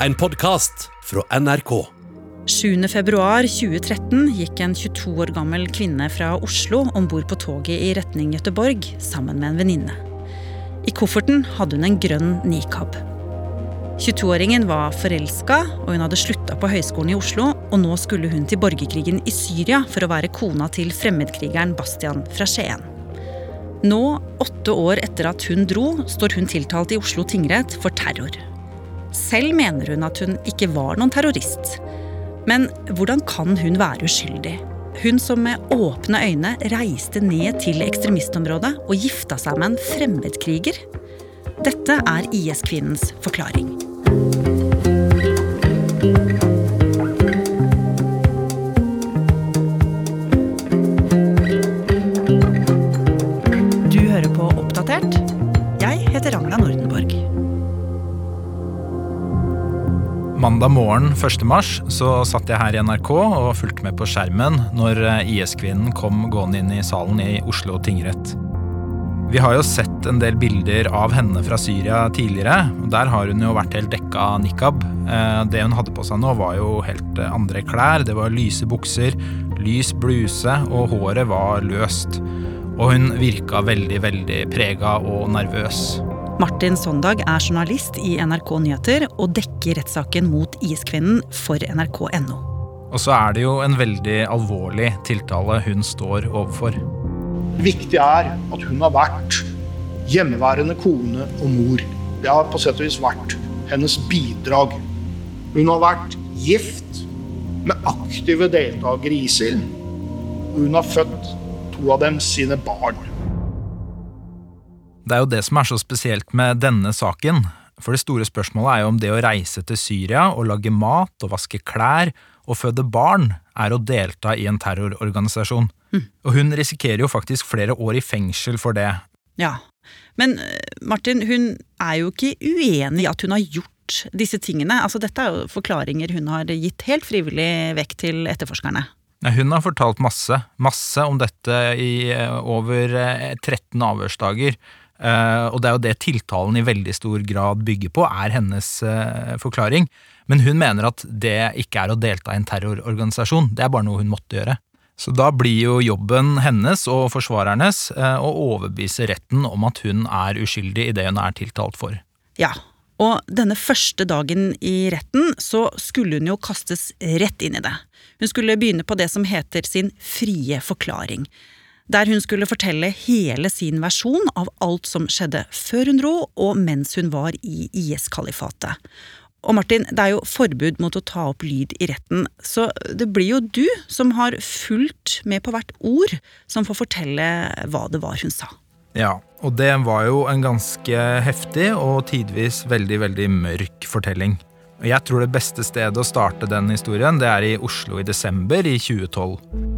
en podkast fra NRK. 7.2.2013 gikk en 22 år gammel kvinne fra Oslo om bord på toget i retning Gøteborg sammen med en venninne. I kofferten hadde hun en grønn nikab. 22-åringen var forelska, og hun hadde slutta på Høgskolen i Oslo. Og nå skulle hun til borgerkrigen i Syria for å være kona til fremmedkrigeren Bastian fra Skien. Nå, åtte år etter at hun dro, står hun tiltalt i Oslo tingrett for terror. Selv mener hun at hun ikke var noen terrorist. Men hvordan kan hun være uskyldig? Hun som med åpne øyne reiste ned til ekstremistområdet og gifta seg med en fremmedkriger. Dette er IS-kvinnens forklaring. Mandag morgen 1. mars så satt jeg her i NRK og fulgte med på skjermen når eh, IS-kvinnen kom gående inn i salen i Oslo tingrett. Vi har jo sett en del bilder av henne fra Syria tidligere. og Der har hun jo vært helt dekka av nikab. Eh, Det hun hadde på seg nå, var jo helt eh, andre klær. Det var lyse bukser, lys bluse, og håret var løst. Og hun virka veldig, veldig prega og nervøs. Martin Sondag er journalist i NRK Nyheter og dekker rettssaken mot IS-kvinnen for nrk.no. Og så er det jo en veldig alvorlig tiltale hun står overfor. Det viktige er at hun har vært hjemmeværende kone og mor. Det har på sett og vis vært hennes bidrag. Hun har vært gift med aktive deltakere i ISIL. Og hun har født to av dem sine barn. Det er jo det som er så spesielt med denne saken. For det store spørsmålet er jo om det å reise til Syria og lage mat og vaske klær og føde barn er å delta i en terrororganisasjon. Og hun risikerer jo faktisk flere år i fengsel for det. Ja, men eh, Martin, hun er jo ikke uenig i at hun har gjort disse tingene. Altså, dette er jo forklaringer hun har gitt helt frivillig vekk til etterforskerne. Hun har fortalt masse, masse om dette i eh, over eh, 13 avhørsdager. Eh, og det er jo det tiltalen i veldig stor grad bygger på, er hennes eh, forklaring. Men hun mener at det ikke er å delta i en terrororganisasjon, det er bare noe hun måtte gjøre. Så da blir jo jobben hennes og forsvarernes eh, å overbevise retten om at hun er uskyldig i det hun er tiltalt for. Ja, og denne første dagen i retten så skulle hun jo kastes rett inn i det. Hun skulle begynne på det som heter sin frie forklaring. Der hun skulle fortelle hele sin versjon av alt som skjedde før hun dro og mens hun var i IS-kalifatet. Og Martin, det er jo forbud mot å ta opp lyd i retten, så det blir jo du som har fulgt med på hvert ord, som får fortelle hva det var hun sa. Ja, og det var jo en ganske heftig og tidvis veldig, veldig mørk fortelling. Og Jeg tror det beste stedet å starte den historien, det er i Oslo i desember i 2012.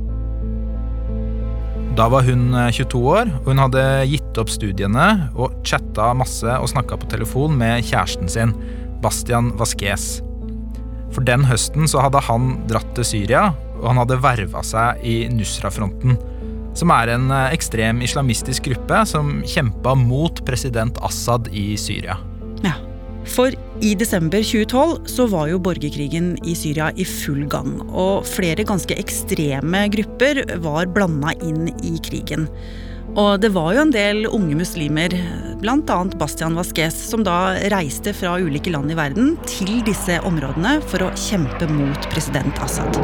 Da var hun eh, 22 år, og hun hadde gitt opp studiene og chatta masse og snakka på telefon med kjæresten sin, Bastian Vasques. For den høsten så hadde han dratt til Syria, og han hadde verva seg i Nusra-fronten, som er en eh, ekstrem islamistisk gruppe som kjempa mot president Assad i Syria. For i desember 2012 så var jo borgerkrigen i Syria i full gang. Og flere ganske ekstreme grupper var blanda inn i krigen. Og det var jo en del unge muslimer, bl.a. Bastian Vasques, som da reiste fra ulike land i verden til disse områdene for å kjempe mot president Assad.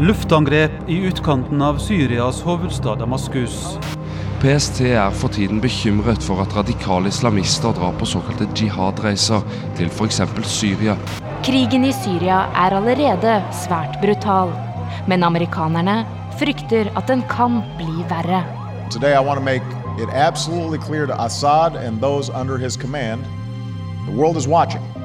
Luftangrep i utkanten av Syrias hovedstad Damaskus. PST er for tiden bekymret for at radikale islamister drar på såkalte jihad-reiser til f.eks. Syria. Krigen i Syria er allerede svært brutal, men amerikanerne frykter at den kan bli verre. Today, I want to make it absolutely clear to Assad and those under his command the world is watching.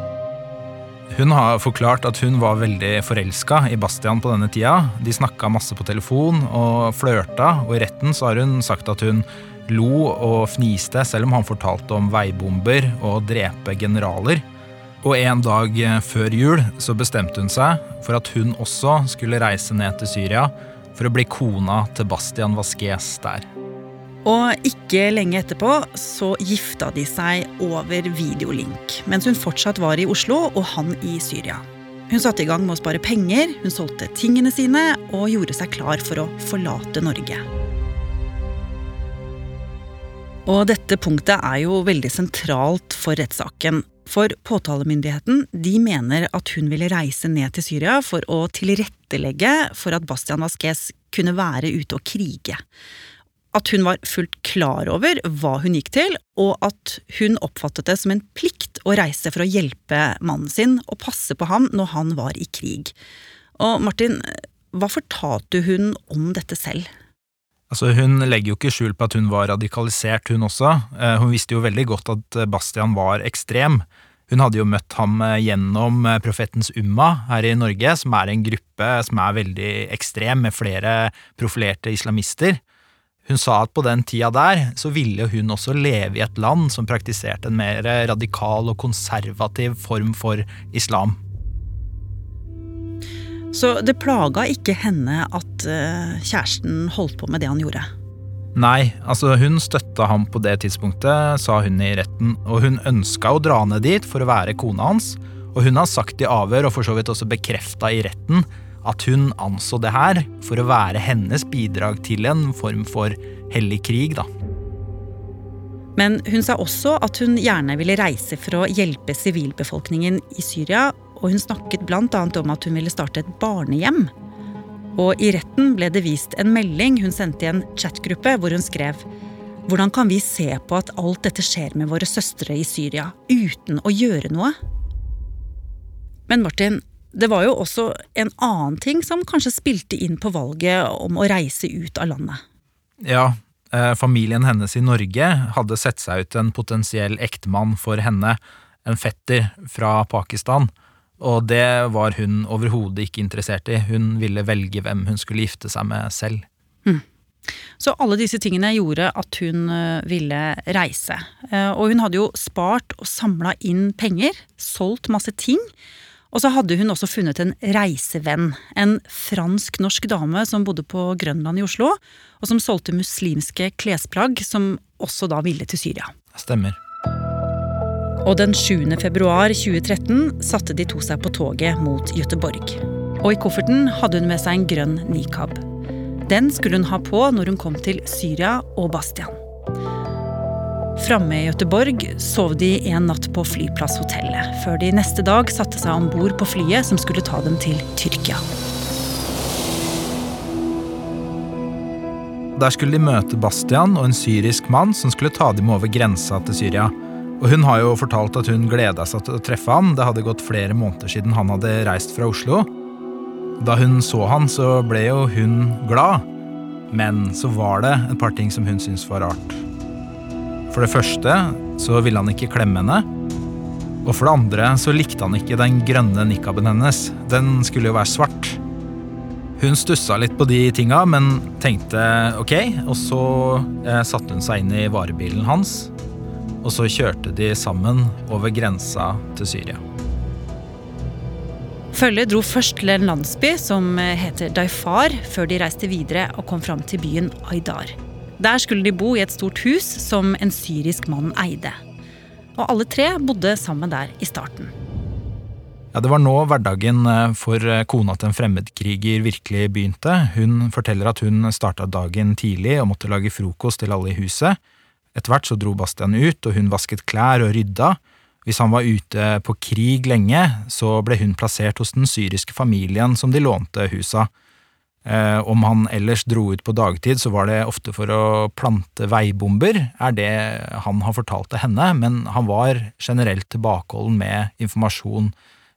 Hun har forklart at hun var veldig forelska i Bastian på denne tida. De snakka masse på telefon og flørta, og i retten så har hun sagt at hun lo og fniste selv om han fortalte om veibomber og drepe generaler. Og en dag før jul så bestemte hun seg for at hun også skulle reise ned til Syria for å bli kona til Bastian Vasques der. Og ikke lenge etterpå så gifta de seg over videolink, mens hun fortsatt var i Oslo og han i Syria. Hun satte i gang med å spare penger, hun solgte tingene sine og gjorde seg klar for å forlate Norge. Og dette punktet er jo veldig sentralt for rettssaken. For påtalemyndigheten de mener at hun ville reise ned til Syria for å tilrettelegge for at Bastian Vasques kunne være ute og krige at hun var fullt klar over hva hun gikk til, og at hun oppfattet det som en plikt å reise for å hjelpe mannen sin og passe på ham når han var i krig. Og Martin, hva fortalte hun om dette selv? Altså, Hun legger jo ikke skjul på at hun var radikalisert, hun også. Eh, hun visste jo veldig godt at Bastian var ekstrem. Hun hadde jo møtt ham eh, gjennom eh, Profetens Umma her i Norge, som er en gruppe som er veldig ekstrem, med flere profilerte islamister. Hun sa at på den tida der så ville hun også leve i et land som praktiserte en mer radikal og konservativ form for islam. Så det plaga ikke henne at uh, kjæresten holdt på med det han gjorde? Nei, altså hun støtta ham på det tidspunktet, sa hun i retten, og hun ønska å dra ned dit for å være kona hans, og hun har sagt i avhør, og for så vidt også bekrefta i retten, at hun anså det her for å være hennes bidrag til en form for hellig krig, da. Men hun sa også at hun gjerne ville reise for å hjelpe sivilbefolkningen i Syria, og hun snakket bl.a. om at hun ville starte et barnehjem. Og i retten ble det vist en melding hun sendte i en chatgruppe hvor hun skrev hvordan kan vi se på at alt dette skjer med våre søstre i Syria uten å gjøre noe? Men Martin, det var jo også en annen ting som kanskje spilte inn på valget om å reise ut av landet. Ja, eh, familien hennes i Norge hadde sett seg ut en potensiell ektemann for henne, en fetter fra Pakistan, og det var hun overhodet ikke interessert i. Hun ville velge hvem hun skulle gifte seg med selv. Mm. Så alle disse tingene gjorde at hun eh, ville reise. Eh, og hun hadde jo spart og samla inn penger, solgt masse ting. Og så hadde hun også funnet en reisevenn. En fransk-norsk dame som bodde på Grønland i Oslo, og som solgte muslimske klesplagg, som også da ville til Syria. Stemmer. Og den 7. februar 2013 satte de to seg på toget mot Gøteborg. Og i kofferten hadde hun med seg en grønn nikab. Den skulle hun ha på når hun kom til Syria og Bastian. Framme i Göteborg sov de en natt på flyplasshotellet, før de neste dag satte seg om bord på flyet som skulle ta dem til Tyrkia. Der skulle de møte Bastian og en syrisk mann som skulle ta dem over grensa til Syria. Og Hun har jo fortalt at hun gleda seg til å treffe han. Det hadde gått flere måneder siden han hadde reist fra Oslo. Da hun så han, så ble jo hun glad. Men så var det et par ting som hun syntes var rart. For det første så ville han ikke klemme henne. Og for det andre så likte han ikke den grønne nikaben hennes. Den skulle jo være svart. Hun stussa litt på de tinga, men tenkte ok, og så eh, satte hun seg inn i varebilen hans. Og så kjørte de sammen over grensa til Syria. Følget dro først til en landsby som heter Daifar, før de reiste videre og kom fram til byen Aydar. Der skulle de bo i et stort hus som en syrisk mann eide. Og alle tre bodde sammen der i starten. Ja, Det var nå hverdagen eh, for eh, kona til en fremmedkriger virkelig begynte. Hun forteller at hun starta dagen tidlig og måtte lage frokost til alle i huset. Etter hvert så dro Bastian ut, og hun vasket klær og rydda. Hvis han var ute på krig lenge, så ble hun plassert hos den syriske familien som de lånte huset Eh, om han ellers dro ut på dagtid, så var det ofte for å plante veibomber, er det han har fortalt til henne, men han var generelt tilbakeholden med informasjon,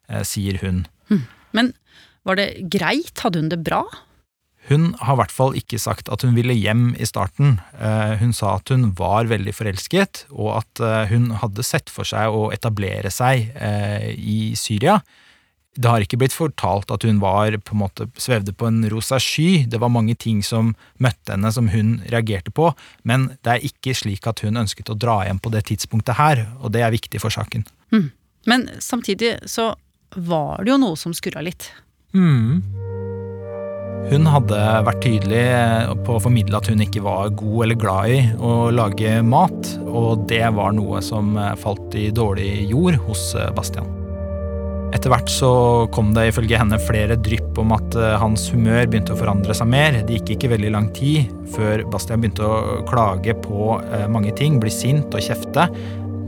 eh, sier hun. Hm. Men var det greit, hadde hun det bra? Hun har i hvert fall ikke sagt at hun ville hjem i starten. Eh, hun sa at hun var veldig forelsket, og at hun hadde sett for seg å etablere seg i Syria det har ikke blitt fortalt at hun var på en måte svevde på en rosa sky. Det var mange ting som møtte henne som hun reagerte på, men det er ikke slik at hun ønsket å dra hjem på det tidspunktet her, og det er viktig for saken. Mm. Men samtidig så var det jo noe som skurra litt. Mm. Hun hadde vært tydelig på å formidle at hun ikke var god eller glad i å lage mat, og det var noe som falt i dårlig jord hos Bastian. Etter hvert så kom det ifølge henne flere drypp om at hans humør begynte å forandre seg mer. Det gikk ikke veldig lang tid før Bastian begynte å klage på mange ting, bli sint og kjefte.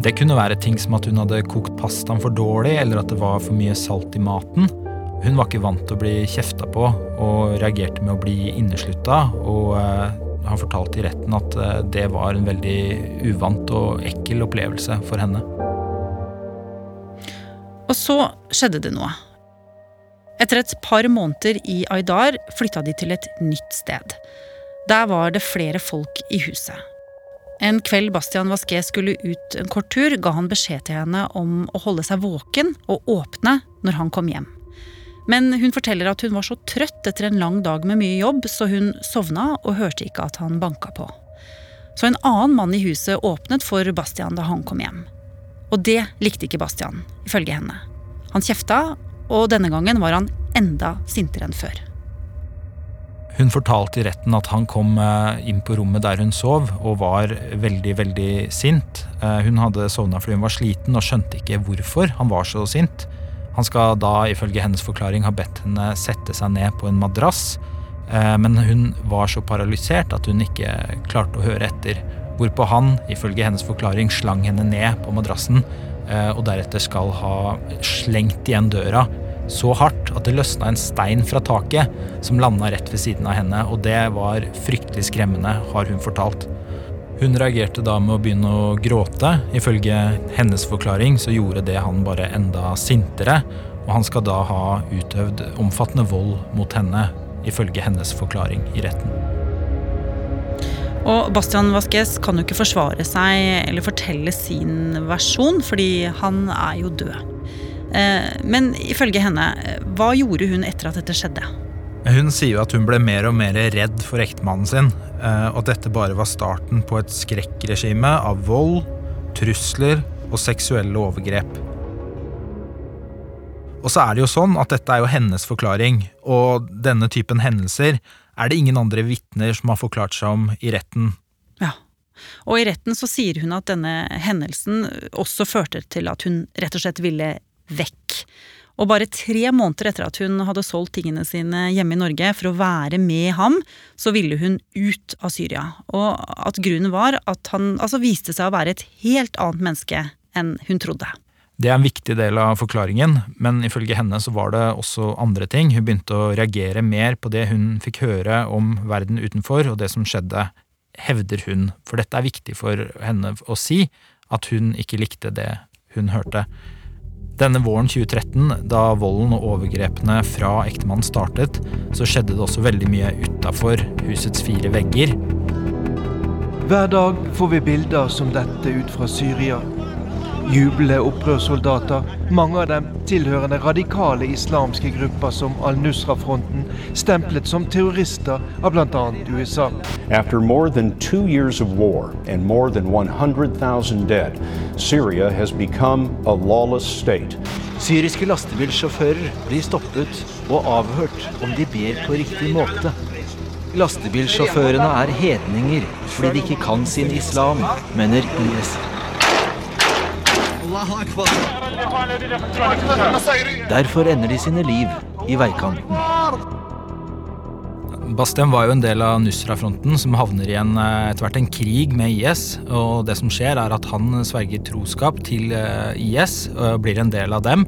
Det kunne være ting som at hun hadde kokt pastaen for dårlig, eller at det var for mye salt i maten. Hun var ikke vant til å bli kjefta på, og reagerte med å bli inneslutta. Og han fortalte i retten at det var en veldig uvant og ekkel opplevelse for henne. Og så skjedde det noe. Etter et par måneder i Aydar flytta de til et nytt sted. Der var det flere folk i huset. En kveld Bastian Vasquez skulle ut en kort tur, ga han beskjed til henne om å holde seg våken og åpne når han kom hjem. Men hun forteller at hun var så trøtt etter en lang dag med mye jobb, så hun sovna og hørte ikke at han banka på. Så en annen mann i huset åpnet for Bastian da han kom hjem. Og det likte ikke Bastian, ifølge henne. Han kjefta, og denne gangen var han enda sintere enn før. Hun fortalte i retten at han kom eh, inn på rommet der hun sov, og var veldig, veldig sint. Eh, hun hadde sovna fordi hun var sliten og skjønte ikke hvorfor han var så sint. Han skal da ifølge hennes forklaring ha bedt henne sette seg ned på en madrass, eh, men hun var så paralysert at hun ikke klarte å høre etter. Hvorpå han, ifølge hennes forklaring, slang henne ned på madrassen, eh, og deretter skal ha slengt igjen døra så hardt at det løsna en stein fra taket som landa rett ved siden av henne, og det var fryktelig skremmende, har hun fortalt. Hun reagerte da med å begynne å gråte. Ifølge hennes forklaring så gjorde det han bare enda sintere, og han skal da ha utøvd omfattende vold mot henne, ifølge hennes forklaring i retten. Og Bastian Vasquez kan jo ikke forsvare seg eller fortelle sin versjon, fordi han er jo død. Eh, men ifølge henne, hva gjorde hun etter at dette skjedde? Hun sier jo at hun ble mer og mer redd for ektemannen sin, eh, og at dette bare var starten på et skrekkregime av vold, trusler og seksuelle overgrep. Og så er det jo sånn at dette er jo hennes forklaring, og denne typen hendelser er det ingen andre vitner som har forklart seg om i retten. Ja, og i retten så sier hun at denne hendelsen også førte til at hun rett og slett ville vekk. Og bare tre måneder etter at hun hadde solgt tingene sine hjemme i Norge for å være med ham, så ville hun ut av Syria. Og at grunnen var at han altså viste seg å være et helt annet menneske enn hun trodde. Det er en viktig del av forklaringen, men ifølge henne så var det også andre ting. Hun begynte å reagere mer på det hun fikk høre om verden utenfor, og det som skjedde, hevder hun. For dette er viktig for henne å si, at hun ikke likte det hun hørte. Denne våren 2013, da volden og overgrepene fra ektemannen startet, så skjedde det også veldig mye utafor husets fire vegger. Hver dag får vi bilder som dette ut fra Syria. Jublende opprørssoldater, mange av dem tilhørende radikale islamske grupper som Al-Nusra-fronten, stemplet som terrorister av bl.a. USA. After more than two years of war and more than 100,000 dead, Syria has become a lawless state. Syriske lastebilsjåfører blir stoppet og avhørt om de ber på riktig måte. Lastebilsjåførene er hedninger fordi de ikke kan sin islam, mener IS. Derfor ender de sine liv i veikanten. Bastian var jo en del av Nusra-fronten, som havner i en, eh, etter hvert en krig med IS. og Det som skjer, er at han sverger troskap til eh, IS og blir en del av dem.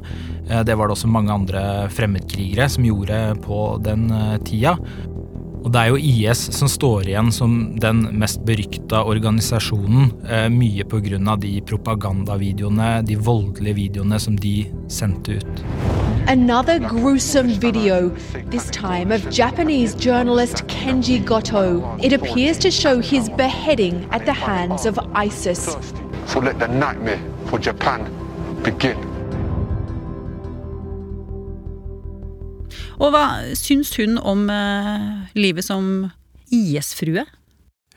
Eh, det var det også mange andre fremmedkrigere som gjorde på den tida. Og det er jo IS som står igjen som den mest berykta organisasjonen, eh, mye pga. de propagandavideoene, de voldelige videoene som de sendte ut. Another gruesome video, this time of Japanese journalist Kenji Goto. It appears to show his beheading at the hands of ISIS. So let the nightmare for Japan begin. Og hva syns hun om eh, livet som IS-frue?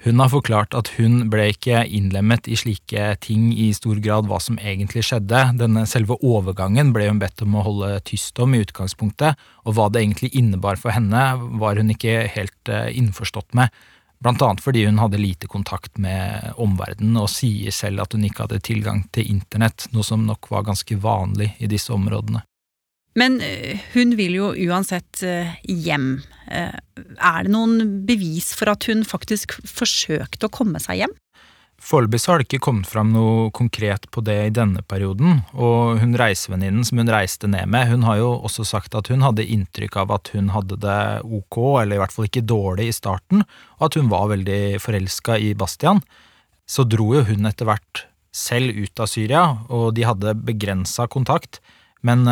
Hun har forklart at hun ble ikke innlemmet i slike ting i stor grad hva som egentlig skjedde. Denne selve overgangen ble hun bedt om å holde tyst om i utgangspunktet, og hva det egentlig innebar for henne, var hun ikke helt eh, innforstått med. Blant annet fordi hun hadde lite kontakt med omverdenen, og sier selv at hun ikke hadde tilgang til internett, noe som nok var ganske vanlig i disse områdene. Men eh, hun vil jo uansett eh, hjem. Eh, er det noen bevis for at hun faktisk forsøkte å komme seg hjem? Foreløpig har det ikke kommet fram noe konkret på det i denne perioden, og hun reisevenninnen som hun reiste ned med, hun har jo også sagt at hun hadde inntrykk av at hun hadde det ok, eller i hvert fall ikke dårlig i starten, og at hun var veldig forelska i Bastian. Så dro jo hun etter hvert selv ut av Syria, og de hadde begrensa kontakt, men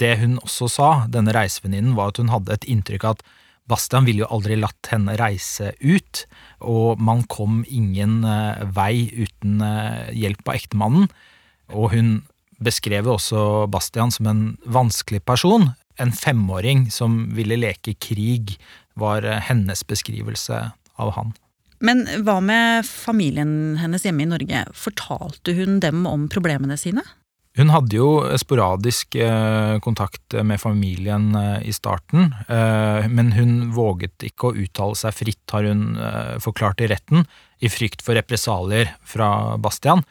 det hun også sa, denne reisevenninnen, var at hun hadde et inntrykk av at Bastian ville jo aldri latt henne reise ut, og man kom ingen eh, vei uten eh, hjelp av ektemannen. Og hun beskrev også Bastian som en vanskelig person. En femåring som ville leke krig, var eh, hennes beskrivelse av han. Men hva med familien hennes hjemme i Norge? Fortalte hun dem om problemene sine? Hun hadde jo sporadisk eh, kontakt med familien eh, i starten, eh, men hun våget ikke å uttale seg fritt, har hun forklart i retten, i frykt for represalier fra Bastian.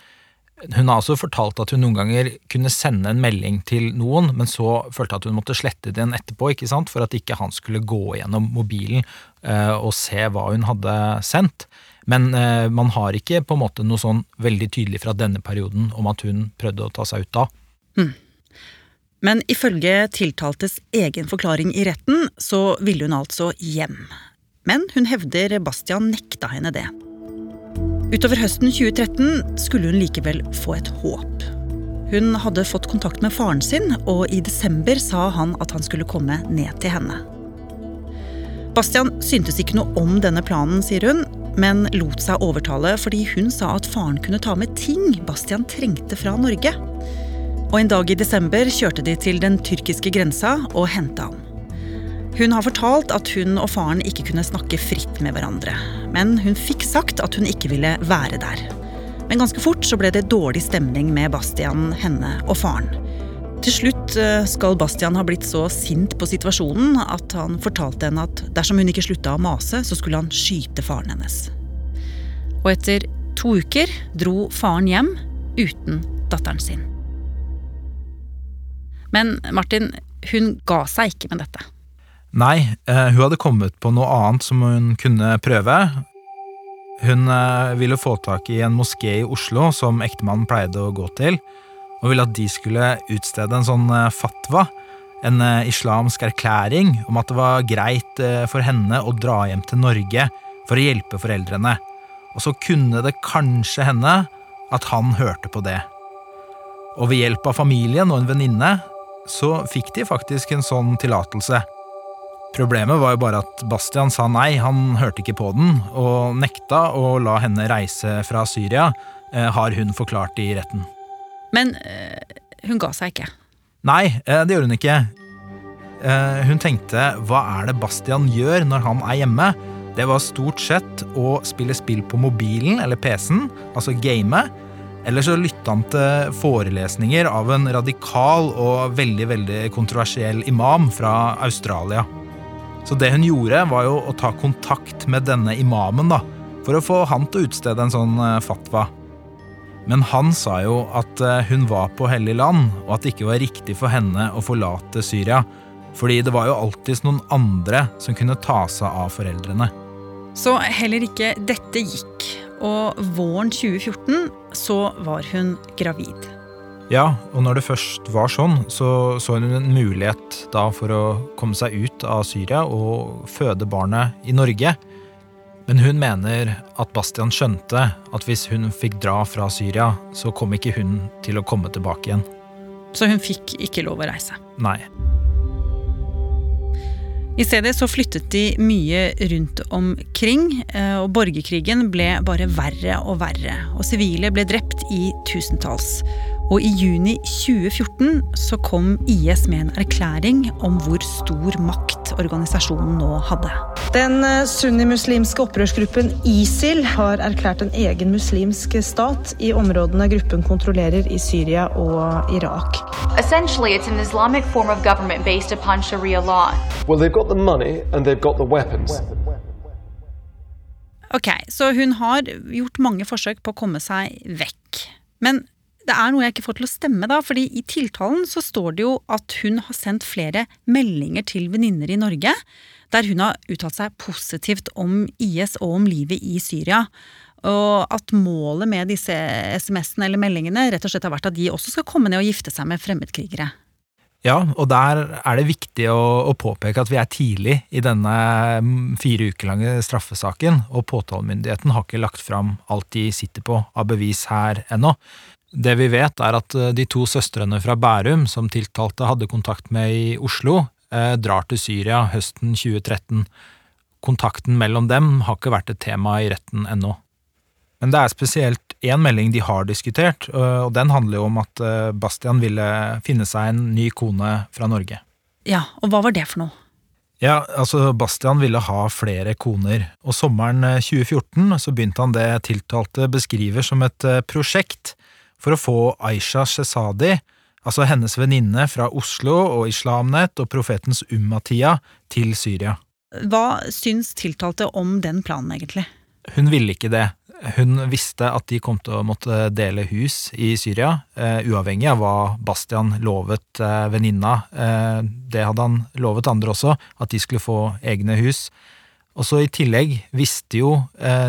Hun har også fortalt at hun noen ganger kunne sende en melding til noen, men så følte at hun måtte slette den etterpå, ikke sant, for at ikke han skulle gå gjennom mobilen og se hva hun hadde sendt. Men uh, man har ikke på en måte noe sånn veldig tydelig fra denne perioden om at hun prøvde å ta seg ut da. Mm. Men ifølge tiltaltes egen forklaring i retten, så ville hun altså hjem. Men hun hevder Bastian nekta henne det. Utover høsten 2013 skulle hun likevel få et håp. Hun hadde fått kontakt med faren sin, og i desember sa han at han skulle komme ned til henne. Bastian syntes ikke noe om denne planen, sier hun, men lot seg overtale fordi hun sa at faren kunne ta med ting Bastian trengte fra Norge. Og en dag i desember kjørte de til den tyrkiske grensa og henta han. Hun har fortalt at hun og faren ikke kunne snakke fritt med hverandre. Men hun fikk sagt at hun ikke ville være der. Men ganske fort så ble det dårlig stemning med Bastian, henne og faren. Til slutt eh, skal Bastian ha blitt så sint på situasjonen at han fortalte henne at dersom hun ikke slutta å mase, så skulle han skyte faren hennes. Og etter to uker dro faren hjem uten datteren sin. Men Martin, hun ga seg ikke med dette. Nei, eh, hun hadde kommet på noe annet som hun kunne prøve. Hun eh, ville få tak i en moské i Oslo som ektemannen pleide å gå til og ville at de skulle utstede en sånn eh, fatwa, en islamsk erklæring om at det var greit for henne å dra hjem til Norge for å hjelpe foreldrene. Og så kunne det kanskje hende at han hørte på det. Og ved hjelp av familien og en venninne så fikk de faktisk en sånn tillatelse. Problemet var jo bare at Bastian sa nei, han hørte ikke på den, og nekta å la henne reise fra Syria, har hun forklart i retten. Men øh, hun ga seg ikke. Nei, eh, det gjorde hun ikke. Eh, hun tenkte hva er det Bastian gjør når han er hjemme? Det var stort sett å spille spill på mobilen eller PC-en, altså game. Eller så lytta han til forelesninger av en radikal og veldig veldig kontroversiell imam fra Australia. Så det hun gjorde, var jo å ta kontakt med denne imamen da, for å få han til å utstede en sånn fatwa. Men han sa jo at eh, hun var på hellig land, og at det ikke var riktig for henne å forlate Syria. Fordi det var jo alltids noen andre som kunne ta seg av foreldrene. Så heller ikke dette gikk. Og våren 2014 så var hun gravid. Ja, og når det først var sånn, så så hun en mulighet da for å komme seg ut av Syria og føde barnet i Norge. Men hun mener at Bastian skjønte at hvis hun fikk dra fra Syria, så kom ikke hun til å komme tilbake igjen. Så hun fikk ikke lov å reise? Nei. I stedet så flyttet de mye rundt omkring, eh, og borgerkrigen ble bare verre og verre. Og sivile ble drept i tusentalls. Og i juni 2014 så kom IS med en erklæring om hvor stor makt organisasjonen nå hadde. Den eh, sunnimuslimske opprørsgruppen ISIL har erklært en egen muslimsk stat i områdene gruppen kontrollerer i Syria og Irak. Essentially, it's an Islamic form of government based upon Sharia law. Well, they've got the money and they've got the weapons. Ok, så hun har gjort mange forsøk på å komme seg vekk. Men det er noe jeg ikke får til å stemme, da. fordi i tiltalen så står det jo at hun har sendt flere meldinger til venninner i Norge der hun har uttalt seg positivt om IS og om livet i Syria. Og at målet med disse SMS-ene eller meldingene rett og slett har vært at de også skal komme ned og gifte seg med fremmedkrigere. Ja, og der er det viktig å, å, påpeke at vi er tidlig i denne mm, fire uker lange straffesaken, og påtalemyndigheten har ikke lagt fram alt de sitter på av bevis her ennå. Det vi vet, er at eh, de to søstrene fra Bærum som tiltalte hadde kontakt med i Oslo, eh, drar til Syria høsten 2013. Kontakten mellom dem har ikke vært et tema i retten ennå. Men det er spesielt én melding de har diskutert, og den handler jo om at eh, Bastian ville finne seg en ny kone fra Norge. Ja, og hva var det for noe? Ja, altså Bastian ville ha flere koner, og sommeren 2014 så begynte han det tiltalte beskriver som et prosjekt for å få Aisha Shesadi, altså hennes venninne fra Oslo og Islamnet og profetens Ummatia, til Syria. Hva syns tiltalte om den planen, egentlig? Hun ville ikke det. Hun visste at de kom til å måtte dele hus i Syria, uh, uavhengig av hva Bastian lovet uh, venninna. Uh, det hadde han lovet andre også, at de skulle få egne hus. Og så I tillegg visste jo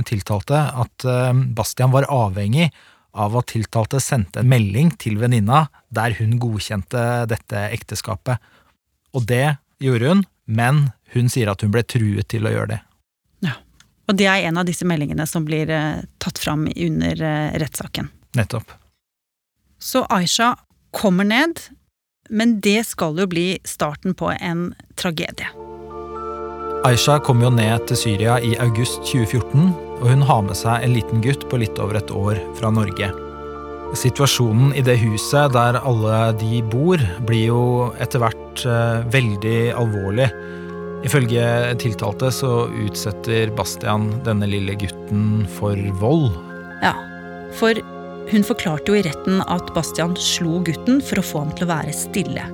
tiltalte at Bastian var avhengig av at tiltalte sendte en melding til venninna der hun godkjente dette ekteskapet. Og det gjorde hun, men hun sier at hun ble truet til å gjøre det. Ja, Og det er en av disse meldingene som blir eh, tatt fram under eh, rettssaken. Nettopp. Så Aisha kommer ned, men det skal jo bli starten på en tragedie. Aisha kom jo ned til Syria i august 2014 og hun har med seg en liten gutt på litt over et år fra Norge. Situasjonen i det huset der alle de bor, blir jo etter hvert eh, veldig alvorlig. Ifølge tiltalte så utsetter Bastian denne lille gutten for vold. Ja, for hun forklarte jo i retten at Bastian slo gutten for å få ham til å være stille.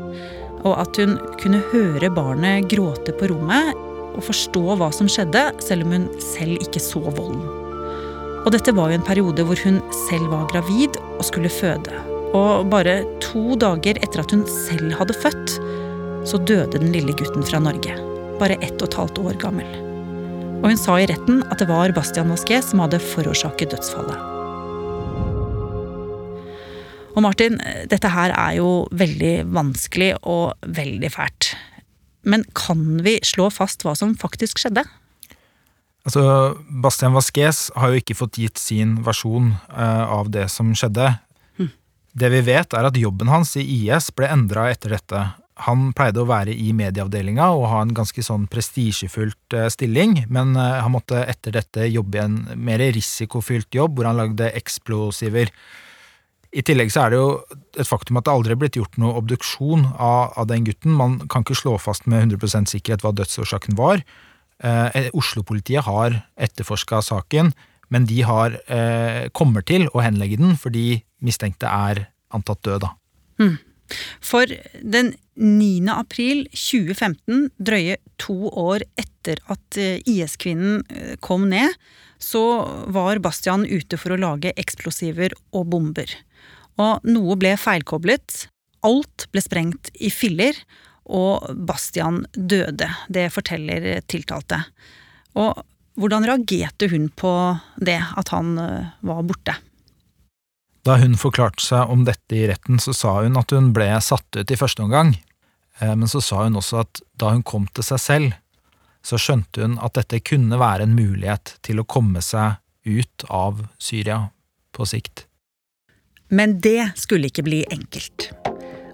Og at hun kunne høre barnet gråte på rommet og forstå hva som skjedde, selv om hun selv ikke så volden. Og dette var jo en periode hvor hun selv var gravid og skulle føde. Og bare to dager etter at hun selv hadde født, så døde den lille gutten fra Norge. Bare ett og et halvt år gammel. Og hun sa i retten at det var Bastian Masquet som hadde forårsaket dødsfallet. Og Martin, dette her er jo veldig vanskelig og veldig fælt. Men kan vi slå fast hva som faktisk skjedde? Altså, Bastian Vasques har jo ikke fått gitt sin versjon uh, av det som skjedde. Hm. Det vi vet, er at jobben hans i IS ble endra etter dette. Han pleide å være i medieavdelinga og ha en ganske sånn prestisjefullt uh, stilling, men uh, han måtte etter dette jobbe i en mer risikofylt jobb, hvor han lagde eksplosiver. I tillegg så er det jo et faktum at det aldri er blitt gjort noe obduksjon av, av den gutten. Man kan ikke slå fast med 100% sikkerhet hva dødsårsaken var. Eh, Oslo-politiet har etterforska saken, men de har, eh, kommer til å henlegge den fordi mistenkte er antatt død, da. Mm. For den 9. april 2015, drøye to år etter at eh, IS-kvinnen eh, kom ned, så var Bastian ute for å lage eksplosiver og bomber. Og noe ble feilkoblet. Alt ble sprengt i filler, og Bastian døde. Det forteller tiltalte. Og hvordan reagerte hun på det, at han eh, var borte? Da hun forklarte seg om dette i retten, så sa hun at hun ble satt ut i første omgang. Eh, men så sa hun også at da hun kom til seg selv, så skjønte hun at dette kunne være en mulighet til å komme seg ut av Syria på sikt. Men det skulle ikke bli enkelt.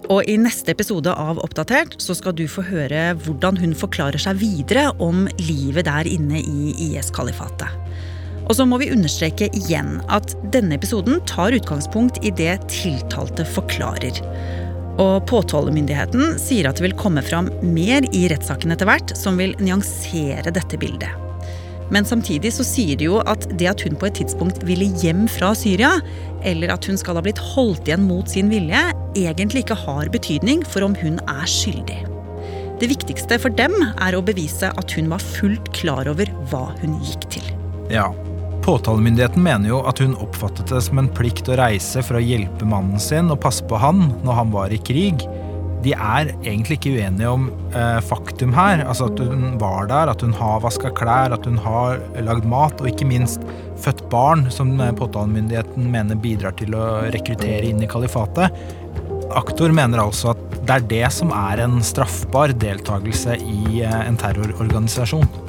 Og i neste episode av Oppdatert så skal du få høre hvordan hun forklarer seg videre om livet der inne i IS-kalifatet. Og så må vi understreke igjen at denne episoden tar utgangspunkt i det tiltalte forklarer. Og påtalemyndigheten sier at det vil komme fram mer i rettssaken etter hvert som vil nyansere dette bildet. Men samtidig så sier de jo at det at hun på et tidspunkt ville hjem fra Syria, eller at hun skal ha blitt holdt igjen mot sin vilje, egentlig ikke har betydning for om hun er skyldig. Det viktigste for dem er å bevise at hun var fullt klar over hva hun gikk til. Ja, Påtalemyndigheten mener jo at hun oppfattet det som en plikt å reise for å hjelpe mannen sin og passe på han når han var i krig. De er egentlig ikke uenige om eh, faktum her. Altså at hun var der, at hun har vaska klær, at hun har lagd mat, og ikke minst født barn, som eh, påtalemyndigheten mener bidrar til å rekruttere inn i kalifatet. Aktor mener altså at det er det som er en straffbar deltakelse i eh, en terrororganisasjon.